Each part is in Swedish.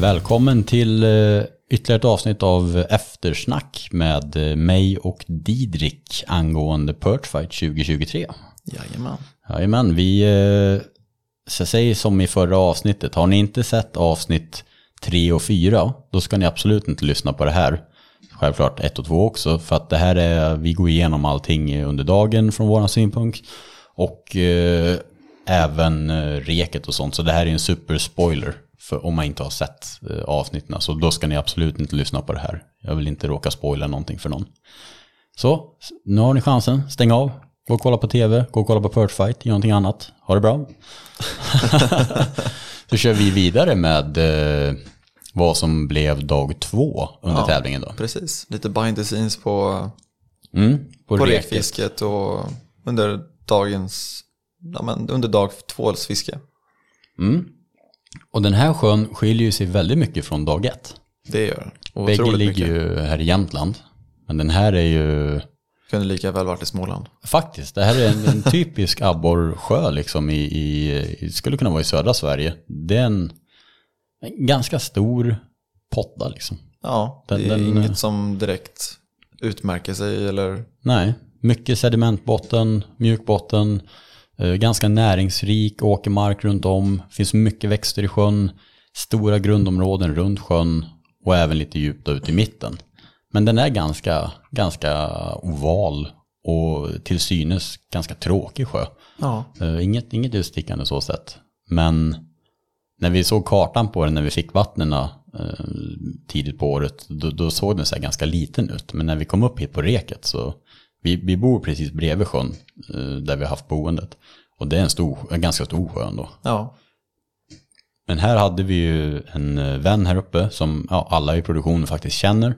Välkommen till eh, ytterligare ett avsnitt av Eftersnack med eh, mig och Didrik angående Perchfight 2023. Jajamän. Jajamän, vi eh, så säger som i förra avsnittet, har ni inte sett avsnitt 3 och 4, då ska ni absolut inte lyssna på det här. Självklart 1 och 2 också, för att det här är, vi går igenom allting under dagen från våran synpunkt. Och eh, även reket och sånt, så det här är en super spoiler. För om man inte har sett eh, avsnitten, så då ska ni absolut inte lyssna på det här. Jag vill inte råka spoila någonting för någon. Så, nu har ni chansen, stäng av, gå och kolla på tv, gå och kolla på Perchfight, gör någonting annat. Ha det bra. så kör vi vidare med eh, vad som blev dag två under Ja. tävlingen då. Precis, lite behind the scenes på, Mm, på reket. rekfisket och under dagens, ja men under dag tvås fiske. Mm. Och den här sjön skiljer sig väldigt mycket från dag ett. Det gör den. Bägge ligger ju här i Jämtland. Men den här är ju Kunde lika väl varit i Småland. faktiskt, det här är en, en typisk abborrsjö liksom i, i, skulle kunna vara i södra Sverige. Det är en, en ganska stor potta liksom. Ja, Den- det är den- inget som direkt utmärker sig eller, Nej, mycket sedimentbotten, mjukbotten, ganska näringsrik åkermark runt om, finns mycket växter i sjön, stora grundområden runt sjön och även lite djupt ut i mitten. Men den är ganska, ganska oval och till synes ganska tråkig sjö. ja, Eh, Inget, inget utstickande så sett. Men när vi såg kartan på den när vi fick vattnen eh, tidigt på året, då, då såg den så ganska liten ut. Men när vi kom upp hit på reket så, vi, vi bor precis bredvid sjön eh, där vi har haft boendet. Och det är en, stor, en ganska stor sjö ändå. ja, Men här hade vi ju en eh, vän här uppe som ja, alla i produktionen faktiskt känner.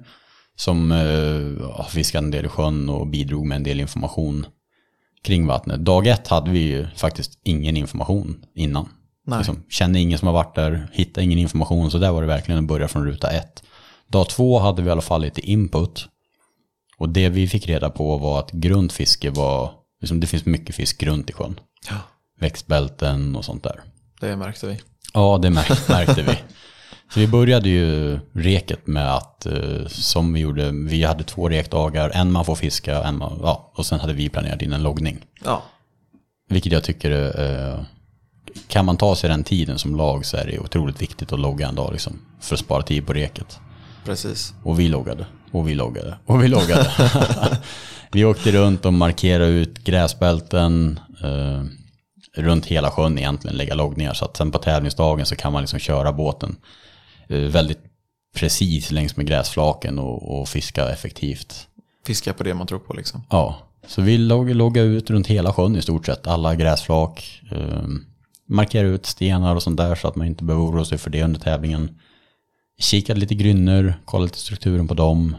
Som eh, har fiskat en del i sjön och bidrog med en del information kring vattnet. Dag ett hade vi ju faktiskt ingen information innan. nej, Liksom, kände ingen som har varit där, hittade ingen information. Så där var det verkligen att börja från ruta ett. Dag två hade vi i alla fall lite input. Och det vi fick reda på var att grundfiske var, liksom, det finns mycket fisk grunt i sjön. ja, Växtbälten och sånt där. det märkte vi. Ja, det märk- märkte vi. Så vi började ju reket med att, eh, som vi gjorde, vi hade två rekdagar, en man får fiska, en man, ja, och sen hade vi planerat in en loggning. Ja, Vilket jag tycker, eh, kan man ta sig den tiden som lag så är det otroligt viktigt att logga en dag liksom, för att spara tid på reket. precis. Och vi loggade, och vi loggade, och vi loggade. vi åkte runt och markerade ut gräsbälten eh, runt hela sjön egentligen, lägga loggningar. Så att sen på tävlingsdagen så kan man liksom köra båten eh, väldigt precis längs med gräsflaken och, och fiska effektivt. Fiska på det man tror på liksom. Ja, så vi logg, loggade ut runt hela sjön i stort sett, alla gräsflak. Eh, markera ut stenar och sånt där så att man inte behöver oroa sig för det under tävlingen. Kikade lite grynnor, kollade lite strukturen på dem.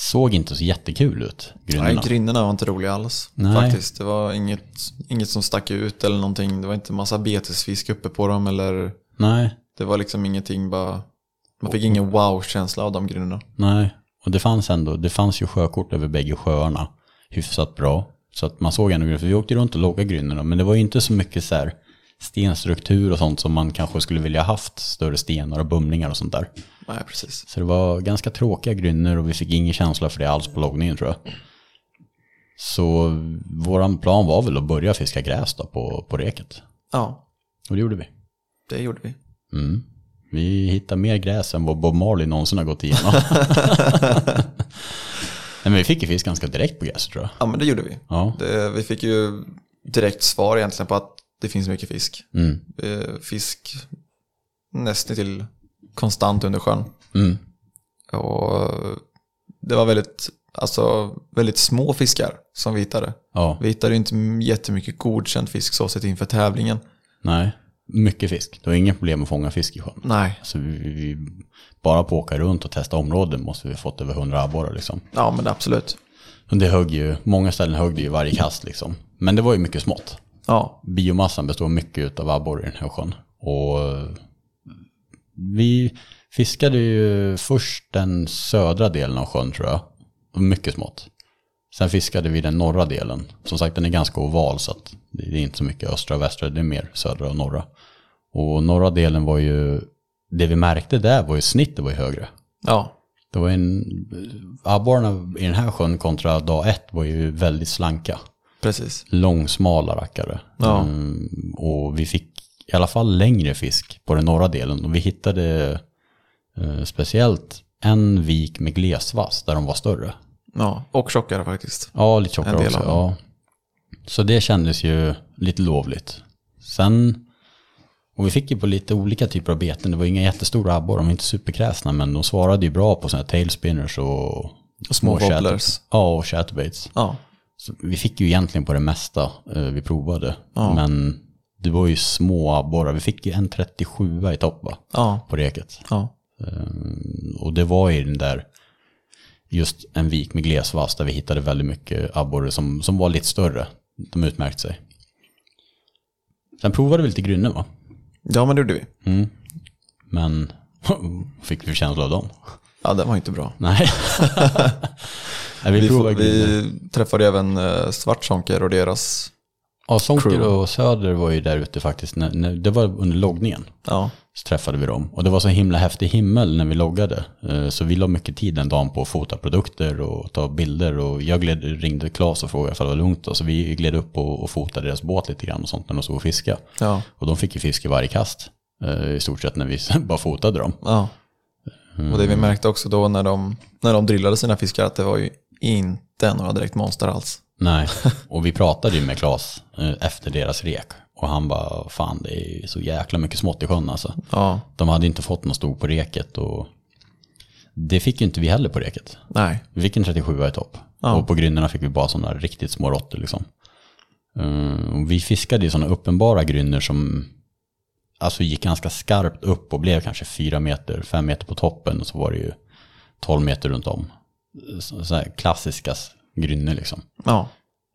Såg inte så jättekul ut, Nej, grynnorna. grynnorna var inte roliga alls. Nej. Faktiskt, det var inget, inget som stack ut eller någonting. Det var inte massa betesfisk uppe på dem eller Nej, det var liksom ingenting bara. Man fick ingen wow-känsla av de grynnorna. nej. Och det fanns ändå, det fanns ju sjökort över bägge sjöarna hyfsat bra. Så att man såg ändå för vi åkte runt och loggade grynnorna. Men det var ju inte så mycket så här stenstruktur och sånt som man kanske skulle vilja haft. Större stenar och bumlingar och sånt där. Nej, precis. Så det var ganska tråkiga grynnor och vi fick ingen känsla för det alls på loggningen tror jag. Så våran plan var väl att börja fiska gräs då på, på reket. Ja, Och det gjorde vi. det gjorde vi. Mm. Vi hittade mer gräs än vad Bob Marley någonsin har gått igenom. Nej, men vi fick ju fisk ganska direkt på gräs tror jag. Ja, men det gjorde vi. Ja. Det, vi fick ju direkt svar egentligen på att det finns mycket fisk. Mm. Eh, Fisk nästan till konstant under sjön. Mm. Och det var väldigt, alltså, väldigt små fiskar som vi hittade. Ja, Vi hittade inte jättemycket godkänd fisk så sett inför tävlingen. nej. Mycket fisk. Det var inga problem att fånga fisk i sjön. Nej, Så vi, vi, bara på att åka runt och testa områden måste vi ha fått över 100 abborrar liksom. ja men absolut. Det högg ju, många ställen högg det ju varje kast liksom. Men det var ju mycket smått. Ja, Biomassan består mycket av abborre i den här sjön. Och eh, vi fiskade ju först den södra delen av sjön tror jag. Mycket smått. Sen fiskade vi den norra delen. Som sagt den är ganska oval så att det är inte så mycket östra och västra. Det är mer södra och norra. Och norra delen var ju det vi märkte där var ju snittet var ju högre. Ja, Det var en, abborrarna i den här sjön kontra dag ett var ju väldigt slanka. Precis. Långsmala rackare. Ja. Mm, och vi fick i alla fall längre fisk på den norra delen. Och vi hittade eh, speciellt en vik med glesvass där de var större. Ja, och tjockare faktiskt. Ja, lite tjockare också. av. Ja. Så det kändes ju lite lovligt. Sen, och vi fick ju på lite olika typer av beten. Det var inga jättestora abborrar, de var inte superkräsna, men de svarade ju bra på sådana här tailspinners och, Och små chatter- wobblers. Ja, och chatterbaits. Ja, Så vi fick ju egentligen på det mesta eh, vi provade. Ja. Men det var ju små abborrar. Vi fick ju en 37 i topp ja, på reket. ja. Ehm, Och det var i den där, just en vik med glesvass där vi hittade väldigt mycket abborre som, som var lite större. De utmärkte sig. Sen provade vi lite grynnor va? Ja, men det gjorde vi. Mm. Men fick vi för känsla av dem? Ja, det var inte bra. Nej. Nej vi Vi, får, vi träffade även eh, Svartsonker och deras, Ja, Sonker crew. och Söder var ju där ute faktiskt. När, när, det var under loggningen. ja, Så träffade vi dem. Och det var så himla häftig himmel när vi loggade. Eh, Så vi la mycket tid den dagen på att fota produkter och ta bilder. Och jag gled, ringde Claes och frågade ifall det var lugnt. Så vi gled upp och, och fotade deras båt lite grann och sånt när de såg och fiska. ja, Och de fick ju fisk i varje kast. eh, I stort sett när vi bara fotade dem. ja. Och det vi märkte också då när de, när de drillade sina fiskar att det var ju inte några direkt monster alls. Nej, och vi pratade ju med Claes eh, efter deras rek. Och han bara, fan det är så jäkla mycket smått i sjön alltså. Ja, De hade inte fått någon stor på reket och det fick ju inte vi heller på reket. nej, Vi fick en 37 i topp. Ja. Och på grynnorna fick vi bara sådana riktigt små råttor liksom. Eh, och vi fiskade ju sådana uppenbara grynnor som alltså gick ganska skarpt upp och blev kanske 4 meter, 5 meter på toppen och så var det ju 12 meter runt om. Så, här klassiska grynnor liksom. ja,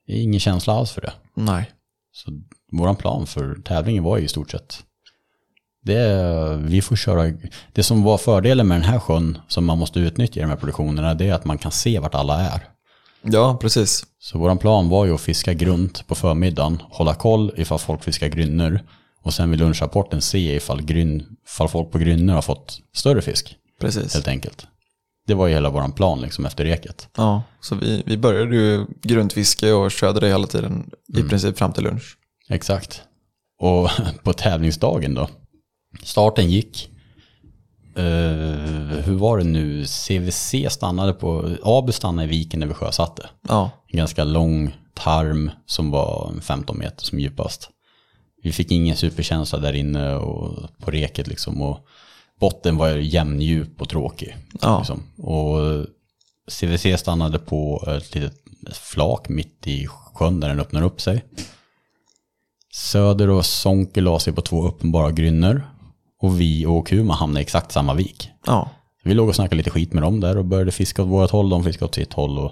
Ingen känsla alls för det. nej, Så våran plan för tävlingen var ju i stort sett det, vi får köra, det som var fördelen med den här sjön som man måste utnyttja i de här produktionerna det är att man kan se vart alla är. ja, precis. Så våran plan var ju att fiska grunt på förmiddagen, hålla koll ifall folk fiskar grynnor och sen vid lunchrapporten se ifall, gryn, ifall folk på grynnor har fått större fisk Precis. helt enkelt. Det var ju hela våran plan liksom efter reket. Ja, så vi, vi började ju grundfiske och körde det hela tiden i princip fram till lunch. Exakt. Och på tävlingsdagen då. Starten gick. Eh, hur var det nu? CVC stannade på, Abu stannade i viken när vi sjösatte. Ja, En ganska lång tarm som var 15 meter som djupast. Vi fick ingen superkänsla där inne och på reket liksom. Och botten var jämndjup och tråkig. Ja. Liksom. Och CVC stannade på ett litet flak mitt i sjön där den öppnar upp sig. Söder och Sonke la sig på två uppenbara grynnor. Och vi och Kuma hamnade i exakt samma vik. ja, Vi låg och snackade lite skit med dem där och började fiska åt vårt håll, de fiskade åt sitt håll. Och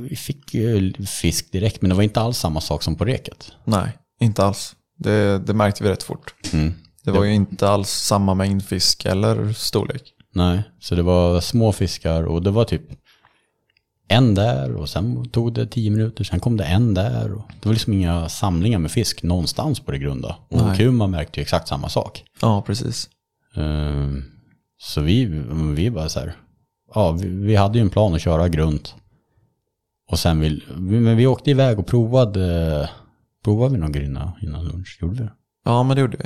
vi fick ju fisk direkt, men det var inte alls samma sak som på reket. nej, inte alls. Det, det märkte vi rätt fort. Mm. Det var ju inte alls samma mängd fisk eller storlek. Nej, så det var små fiskar och det var typ en där och sen tog det tio minuter, sen kom det en där. Och det var liksom inga samlingar med fisk någonstans på det grunda. Och Nej. Kuma märkte ju exakt samma sak. Ja, precis. Ehm, Så vi, vi bara så här, ja vi, vi hade ju en plan att köra grunt. Och sen vill, men vi åkte iväg och provade, provade vi någon grynna innan lunch, gjorde vi det? Ja, men det gjorde vi.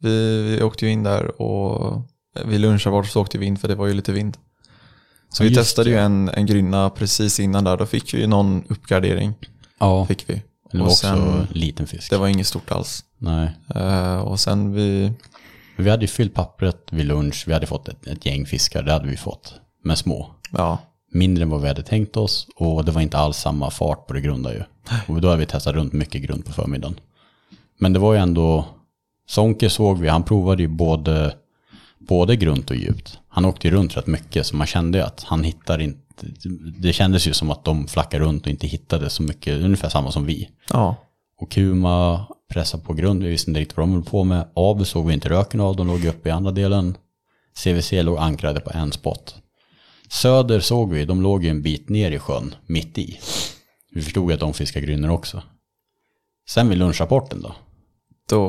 Vi, vi åkte ju in där och vid lunchavart så åkte vi in för det var ju lite vind. Så Ja, vi testade det. ju en, en grynna precis innan där. Då fick vi ju någon uppgradering. Ja, Fick vi. det var och också sen- liten fisk. Det var inget stort alls. Nej, Eh, och sen vi, vi hade ju fyllt pappret vid lunch, vi hade fått ett, ett gäng fiskar, det hade vi fått. Men små. ja, Mindre än vad vi hade tänkt oss och det var inte alls samma fart på det grunda ju. Och då hade vi testat runt mycket grund på förmiddagen. Men det var ju ändå, Sonke såg vi, han provade ju både, både grunt och djupt. Han åkte ju runt rätt mycket så man kände ju att han hittar inte, det kändes ju som att de flackade runt och inte hittade så mycket, ungefär samma som vi. ja, Och Kuma pressade på grund, vi visste inte riktigt vad de höll på med. Abu såg vi inte röken av, de låg uppe i andra delen. CVC låg ankrade på en spot. Söder såg vi, de låg ju en bit ner i sjön, mitt i. Vi förstod att de fiskar grynnor också. Sen vid lunchrapporten då. Då,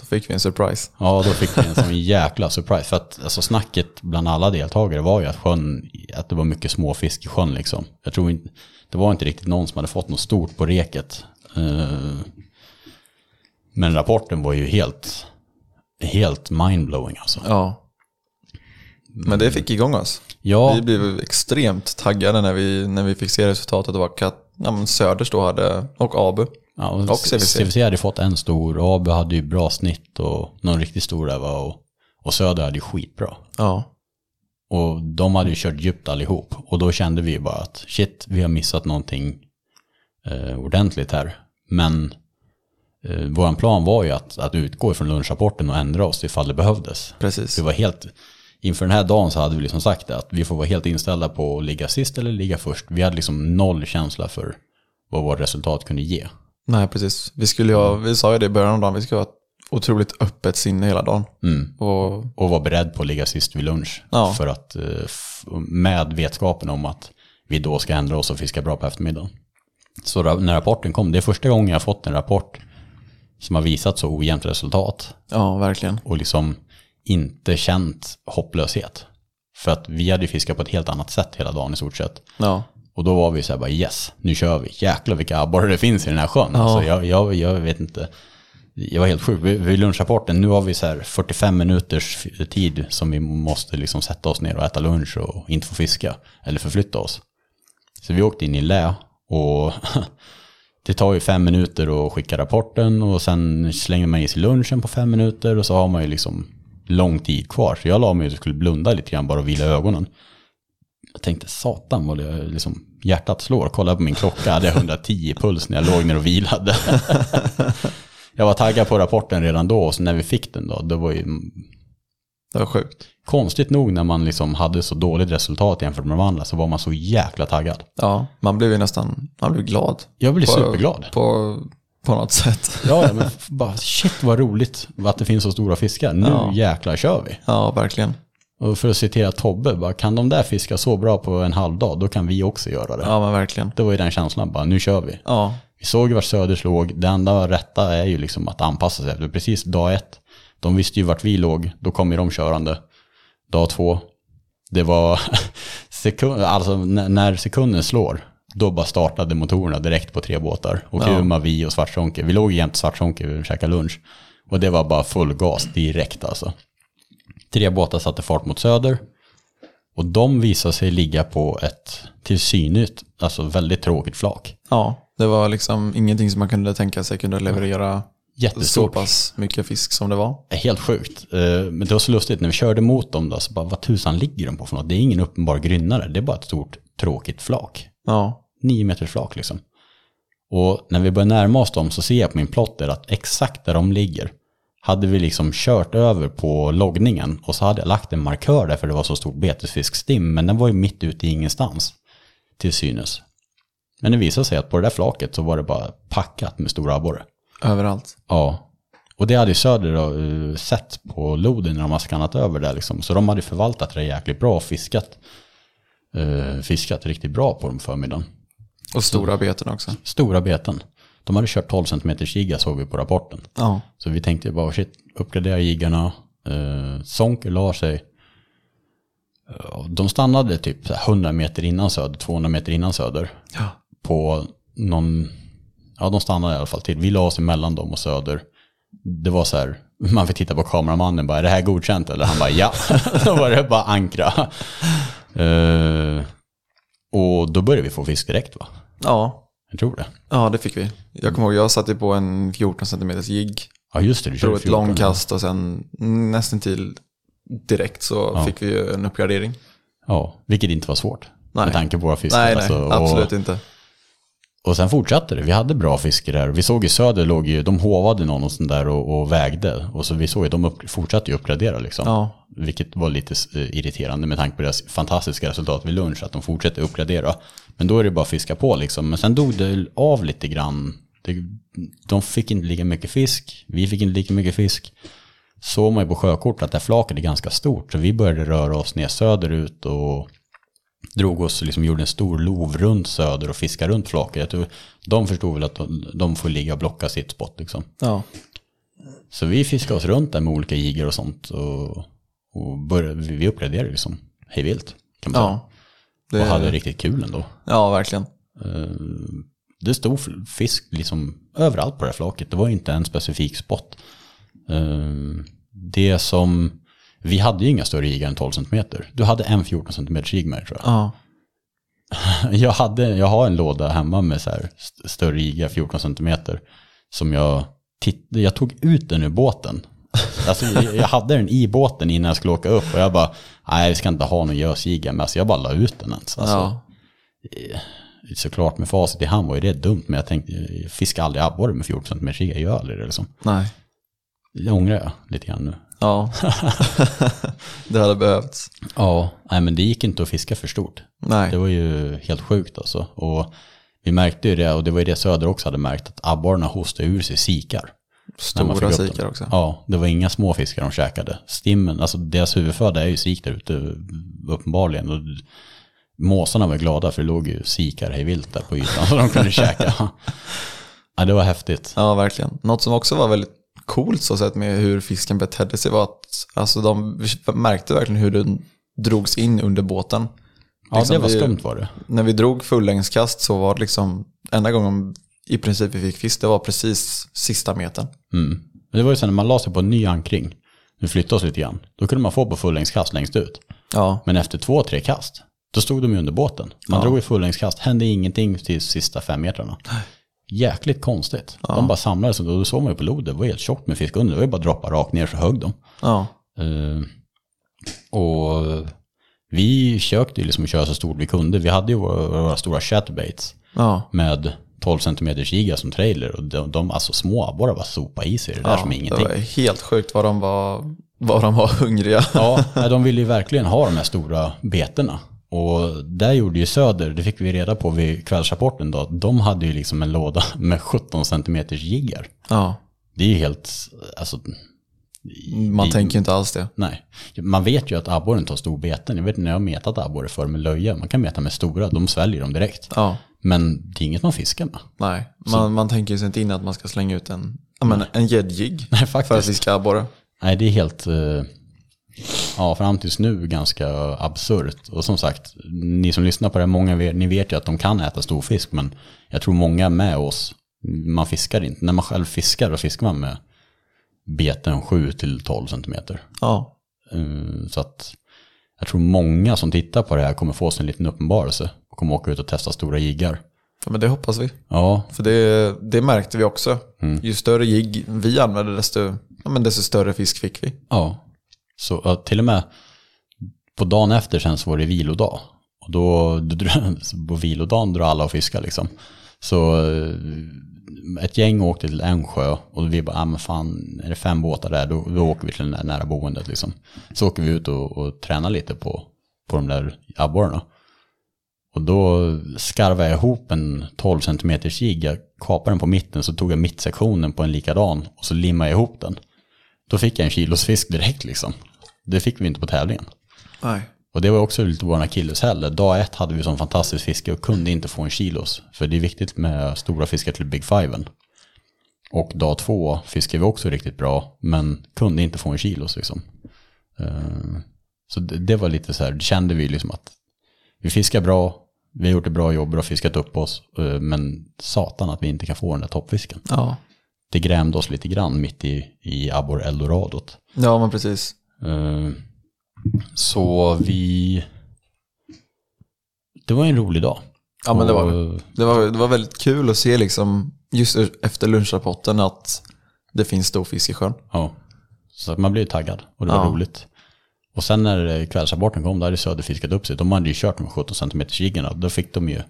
då fick vi en surprise. Ja, då fick vi en sån jäkla surprise. För att alltså, snacket bland alla deltagare var ju att, sjön, att det var mycket småfisk i sjön. Liksom. Jag tror inte, det var inte riktigt någon som hade fått något stort på reket. Eh, men rapporten var ju helt, helt mindblowing alltså. Ja. Men det fick igång oss. Ja, Vi blev extremt taggade när vi, när vi fick se resultatet och att ja, men Söders då hade, och Abu. Ja och och CVC. CVC hade fått en stor, Abu hade ju bra snitt och någon riktigt stor där var och, och Söder hade ju skitbra. Ja. Och de hade ju kört djupt allihop. Och då kände vi bara att shit, vi har missat någonting eh, ordentligt här. Men eh, vår plan var ju att, att utgå ifrån lunchrapporten och ändra oss ifall det behövdes. Precis. Vi var helt, inför den här dagen så hade vi liksom sagt det, att vi får vara helt inställda på att ligga sist eller ligga först. Vi hade liksom noll känsla för vad vårt resultat kunde ge. Nej, precis. Vi, skulle ju, ha- vi sa ju det i början av dagen, vi ska ha ett otroligt öppet sinne hela dagen. Mm. Och Och var beredd på att ligga sist vid lunch. Ja. För att, eh, f- med vetskapen om att vi då ska ändra oss och fiska bra på eftermiddagen. Så ra- när rapporten kom, det är första gången jag har fått en rapport som har visat så ojämnt resultat. ja, verkligen. Och liksom inte känt hopplöshet. För att vi hade ju fiskat på ett helt annat sätt hela dagen i stort sett. Ja. Och då var vi så här bara yes, nu kör vi. Jäklar vilka abborre det finns i den här sjön. Alltså jag, jag, jag vet inte. Jag var helt sjuk. Vid vid lunchrapporten, nu har vi så här 45 minuters tid som vi måste liksom sätta oss ner och äta lunch och inte få fiska. Eller förflytta oss. Så vi åkte in i lä och det tar ju fem minuter att skicka rapporten och sen slänger man i sig lunchen på fem minuter och så har man ju liksom lång tid kvar. Så jag la mig och skulle blunda lite grann bara och vila ögonen. Jag tänkte satan vad det liksom, hjärtat slår. Kollade på min klocka, hade jag 110 puls när jag låg ner och vilade. jag var taggad på rapporten redan då och så när vi fick den då, det var ju Det var sjukt. konstigt nog när man liksom hade så dåligt resultat jämfört med de andra så var man så jäkla taggad. Ja, man blev ju nästan, man blev glad. Jag blev På- superglad. På, på något sätt. Ja, men bara shit vad roligt att det finns så stora fiskar. Nu Ja. jäklar kör vi. Ja, verkligen. Och för att citera Tobbe, bara, kan de där fiska så bra på en halv dag, då kan vi också göra det. Ja, men verkligen. Det var ju den känslan, bara nu kör vi. Ja, Vi såg vart Söders låg. Det enda rätta är ju liksom att anpassa sig efter. Precis dag ett, de visste ju vart vi låg. Då kom ju de körande. Dag två, det var sekund, alltså när sekunden slår, då bara startade motorerna direkt på tre båtar. Och Ja. Kuma, vi och Svartsonke. Vi låg ju jämt Svartsonke och käkade lunch. Och det var bara full gas direkt alltså. Tre båtar satte fart mot söder. Och de visade sig ligga på ett till synes, alltså väldigt tråkigt flak. ja. Det var liksom ingenting som man kunde tänka sig kunde leverera så Jättestort. pass mycket fisk som det var. Helt sjukt. Eh, Men det var så lustigt, när vi körde mot dem då, så bara vad tusan ligger de på för något? Det är ingen uppenbar grynnare, det är bara ett stort tråkigt flak. Ja, Nio meters flak liksom. Och när vi börjar närma oss dem så ser jag på min plotter att exakt där de ligger hade vi liksom kört över på loggningen och så hade jag lagt en markör där för det var så stort betesfiskstim, men den var ju mitt ute i ingenstans till synes. Men det visade sig att på det där flaket så var det bara packat med stora abborre. överallt. Ja. Och det hade ju Söder då, eh, sett på loden när de har skannat över där liksom. Så de hade förvaltat det jäkligt bra och fiskat, eh, fiskat riktigt bra på dem förmiddagen. Och stora beten också. Stora beten. De hade kört 12 cm jigga såg vi på rapporten. Ja, Så vi tänkte bara shit, uppgradera jiggarna. Eh, Sonker la sig. De stannade typ så här 100 meter innan söder, 200 meter innan söder. ja. på någon, ja de stannade i alla fall till. Vi la oss emellan dem och Söder. Det var så här, man fick titta på kameramannen bara, är det här godkänt? Eller han bara, ja. då var det bara ankra. Eh, och då började vi få fisk direkt va? ja. Jag tror det. Ja, det fick vi. Jag kommer ihåg, jag satte på en 14 cm jigg. Ja just det, du körde Prov ett 14. långkast och sen nästan till direkt så fick vi en uppgradering. Ja, vilket inte var svårt. Nej. Med tanke på våra fiskar. Nej, nej, alltså, och- absolut inte. Och sen fortsatte det. Vi hade bra fiske där. Vi såg i söder, låg ju, de hovade någon och sånt där och, och vägde. Och så vi såg ju, de upp, fortsatte ju uppgradera liksom. Ja, Vilket var lite eh, irriterande med tanke på deras fantastiska resultat vid lunch. Att de fortsätter uppgradera. Men då är det bara att fiska på liksom. Men sen dog det av lite grann. De fick inte lika mycket fisk. Vi fick inte lika mycket fisk. Såg man ju på sjökort att det här flaket är ganska stort. Så vi började röra oss ner söderut och drog oss, liksom gjorde en stor lov runt söder och fiskade runt flaket. De förstod väl att de, de får ligga och blocka sitt spot liksom. ja. Så vi fiskade oss runt där med olika jiggar och sånt. Och, och började, vi uppgraderade liksom hej vilt kan man säga. Ja. Det, Och hade riktigt kul ändå. ja, verkligen. Eh, Det stod fisk liksom överallt på det här flaket. Det var inte en specifik spot. Eh, Det som, vi hade ju inga större jiggar än 12 cm. Du hade en 14 cm jigg med tror jag. Ja. Jag, hade, jag har en låda hemma med så här st- större jiggar, 14 cm. Som jag, titt, jag tog ut den ur båten. Alltså, jag, hade den i båten innan jag skulle åka upp och jag bara, nej vi ska inte ha någon gösjigga med. Alltså, jag bara la ut den ens. Alltså, ja. såklart med facit i hand var ju det dumt, men jag tänkte, jag fiskar aldrig abborre med 14 cm jigg, jag gör aldrig det liksom. Nej. Det ångrar jag lite grann nu. Ja. det hade behövts. Ja, nej men det gick inte att fiska för stort. Nej. Det var ju helt sjukt alltså. Och vi märkte ju det, och det var ju det Söder också hade märkt, att abborrarna hostade ur sig sikar. Stora sikar också. Ja, det var inga små fiskar de käkade. Stimmen, alltså deras huvudföda är ju sik där ute, uppenbarligen. Och måsarna var glada för det låg ju sikar hej vilt där på ytan så de kunde käka. Ja, det var häftigt. Ja, verkligen. Något som också var väldigt coolt så sett med hur fisken betedde sig var att alltså, de märkte verkligen hur den drogs in under båten. Ja, Liksom det var vi- skumt var det. När vi drog fullängdskast så var det liksom enda gången i princip vi fick fisk, det var precis sista metern. Mm. Men det var ju så när man la sig på en ny ankring, nu flyttade oss lite grann, då kunde man få på fullängdskast längst ut. Ja, Men efter två, tre kast, då stod de ju under båten. Man Ja. drog i fullängdskast, hände ingenting till sista fem metrarna. Jäkligt konstigt. De bara samlades och då såg man ju på lodet, det var helt tjockt med fisk under. Det var ju bara droppa rakt ner så högg de. ja, Eh, och vi försökte ju liksom köra så stort vi kunde. Vi hade ju våra, våra stora chatterbaits ja. med 12 cm giga som trailer. Och de, de alltså små abborrar bara sopa i sig det där ja som det ingenting. var helt sjukt vad de var, vad de var hungriga. Ja, de ville ju verkligen ha de här stora betena. Och där gjorde ju Söder, det fick vi reda på vid kvällsrapporten då, de hade ju liksom en låda med 17 cm jiggar. Ja, Det är ju helt, alltså, man i- tänker inte alls det. nej. Man vet ju att abborren tar stor beten. Jag vet när jag har metat abborre för med löja, man kan meta med stora, de sväljer dem direkt. Ja, Men det är inget man fiskar med. nej. Man, man tänker ju sig inte in att man ska slänga ut en, gäddjigg Nej, för att fiska abborre. Nej, det är helt, eh, ja fram tills nu ganska absurt. Och som sagt, ni som lyssnar på det, många vet, ni vet ju att de kan äta stor fisk, men jag tror många med oss, man fiskar inte. När man själv fiskar, då fiskar man med beten 7 till 12 centimeter. Ja, Eh, Så att jag tror många som tittar på det här kommer få sig en liten uppenbarelse och kommer åka ut och testa stora jiggar. Ja, men det hoppas vi. Ja, För det, det märkte vi också. Mm. Ju större jigg vi använde, desto, ja, men desto större fisk fick vi. Ja, så ja, till och med på dagen efter sen så var det vilodag. Och då, på vilodagen drar alla och fiskar liksom. Så eh, ett gäng åkte till en sjö och vi bara, ah, men fan, är det fem båtar där, då, då åker vi till det där nära boendet liksom. Så åker vi ut och, och tränar lite på, på de där abborrarna. Och då skarvade jag ihop en 12 cm jigg, jag kapade den på mitten så tog jag mittsektionen på en likadan och så limmade jag ihop den. Då fick jag en kilos fisk direkt liksom. Det fick vi inte på tävlingen. Nej. Och det var också lite vår akilleshäl. Dag ett hade vi sån fantastisk fiske och kunde inte få en kilos. För det är viktigt med stora fiskar till Big Fiven. Och dag två fiskade vi också riktigt bra, men kunde inte få en kilos liksom. Eh, Så det, var lite så här, det kände vi liksom att vi fiskar bra, vi har gjort ett bra jobb och har fiskat upp oss, eh, men satan att vi inte kan få den där toppfisken. Ja. Det grämde oss lite grann mitt i, i Abor Eldoradot. ja, men precis. Eh, Så vi... Det var en rolig dag. Ja, men det var det. Var, det var väldigt kul att se liksom, just efter lunchrapporten att det finns stor fisk i sjön. Ja. Så man blev taggad och det var Ja. roligt. Och sen när eh, kvällsrapporten kom, då hade Söder fiskat upp sig. De hade ju kört med 17 cm jiggarna. Då fick de ju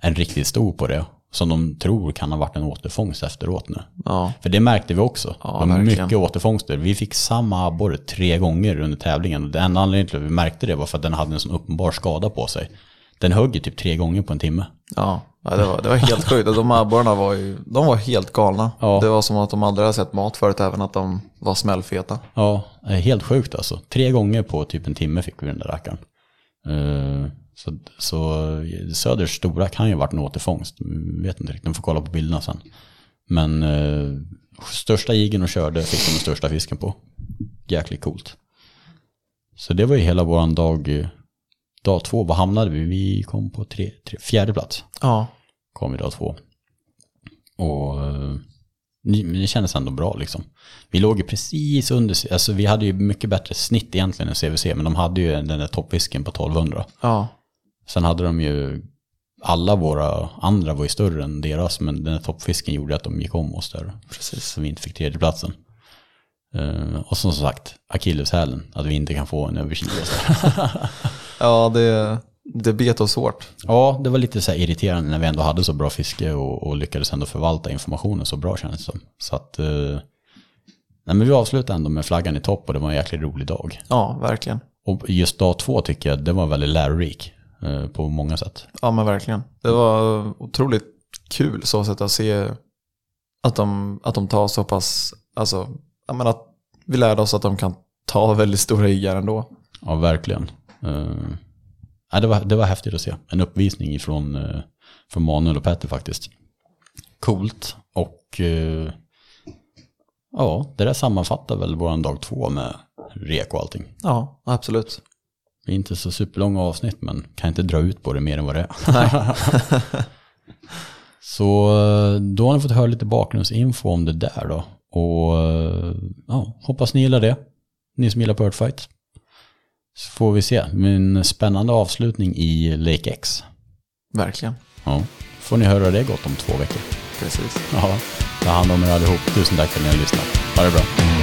en riktigt stor på det. Som de tror kan ha varit en återfångst efteråt nu. Ja, För det märkte vi också. Ja, det var verkligen. mycket återfångster. Vi fick samma abborre tre gånger under tävlingen. Och det enda anledningen till att vi märkte det var för att den hade en sån uppenbar skada på sig. Den högg ju typ tre gånger på en timme. ja. det, var, det var helt sjukt. De abborrarna var ju, de var helt galna. Ja. Det var som att de aldrig hade sett mat förut, även att de var smällfeta. Ja, helt sjukt alltså. Tre gånger på typ en timme fick vi den där rackaren. Eh, Så, så eh, Söders stora kan ju ha varit en återfångst. Vet inte riktigt, de får kolla på bilderna sen. Men eh, största jigen och körde fick de den största fisken på. Jäkligt coolt. Så det var ju hela våran dag, eh, dag två. Vad hamnade vi? Vi kom på tre, tre, fjärde plats. Ja, Kom vi dag två. Och eh, det kändes ändå bra liksom. Vi låg ju precis under, alltså vi hade ju mycket bättre snitt egentligen än CVC, men de hade ju den där toppfisken på 1200. ja, Sen hade de ju, alla våra andra var ju större än deras, men den här toppfisken gjorde att de gick om oss där. precis. Så vi inte fick tredjeplatsen. Uh, och som sagt, akilleshälen, att vi inte kan få en över kilo. Ja, det, det bet oss hårt. ja, det var lite så irriterande när vi ändå hade så bra fiske och, och lyckades ändå förvalta informationen så bra kändes det som. Så att, eh, nej men vi avslutade ändå med flaggan i topp och det var en jäkligt rolig dag. Ja, verkligen. Och just dag två tycker jag, det var väldigt lärorik på många sätt. Ja, men verkligen. Det var otroligt kul så sätt att se att de, att de tar så pass, alltså, menar att vi lärde oss att de kan ta väldigt stora jiggar ändå. Ja, verkligen. Uh, ja, det, var, det var häftigt att se. En uppvisning ifrån, uh, från Manuel och Petter faktiskt. Coolt. Och uh, ja, det där sammanfattar väl våran dag två med rek och allting. Ja, absolut. Det är inte så superlånga avsnitt men kan inte dra ut på det mer än vad det är. Så eh, då har ni fått höra lite bakgrundsinfo om det där då. Och eh, ja, hoppas ni gillar det. Ni som gillar Birdfight. Så får vi se. En spännande avslutning i Lake X. Verkligen. Ja, får ni höra det gott om två veckor. Precis. Ja, ta hand om er allihop. Tusen tack för att ni har lyssnat. Ha det bra.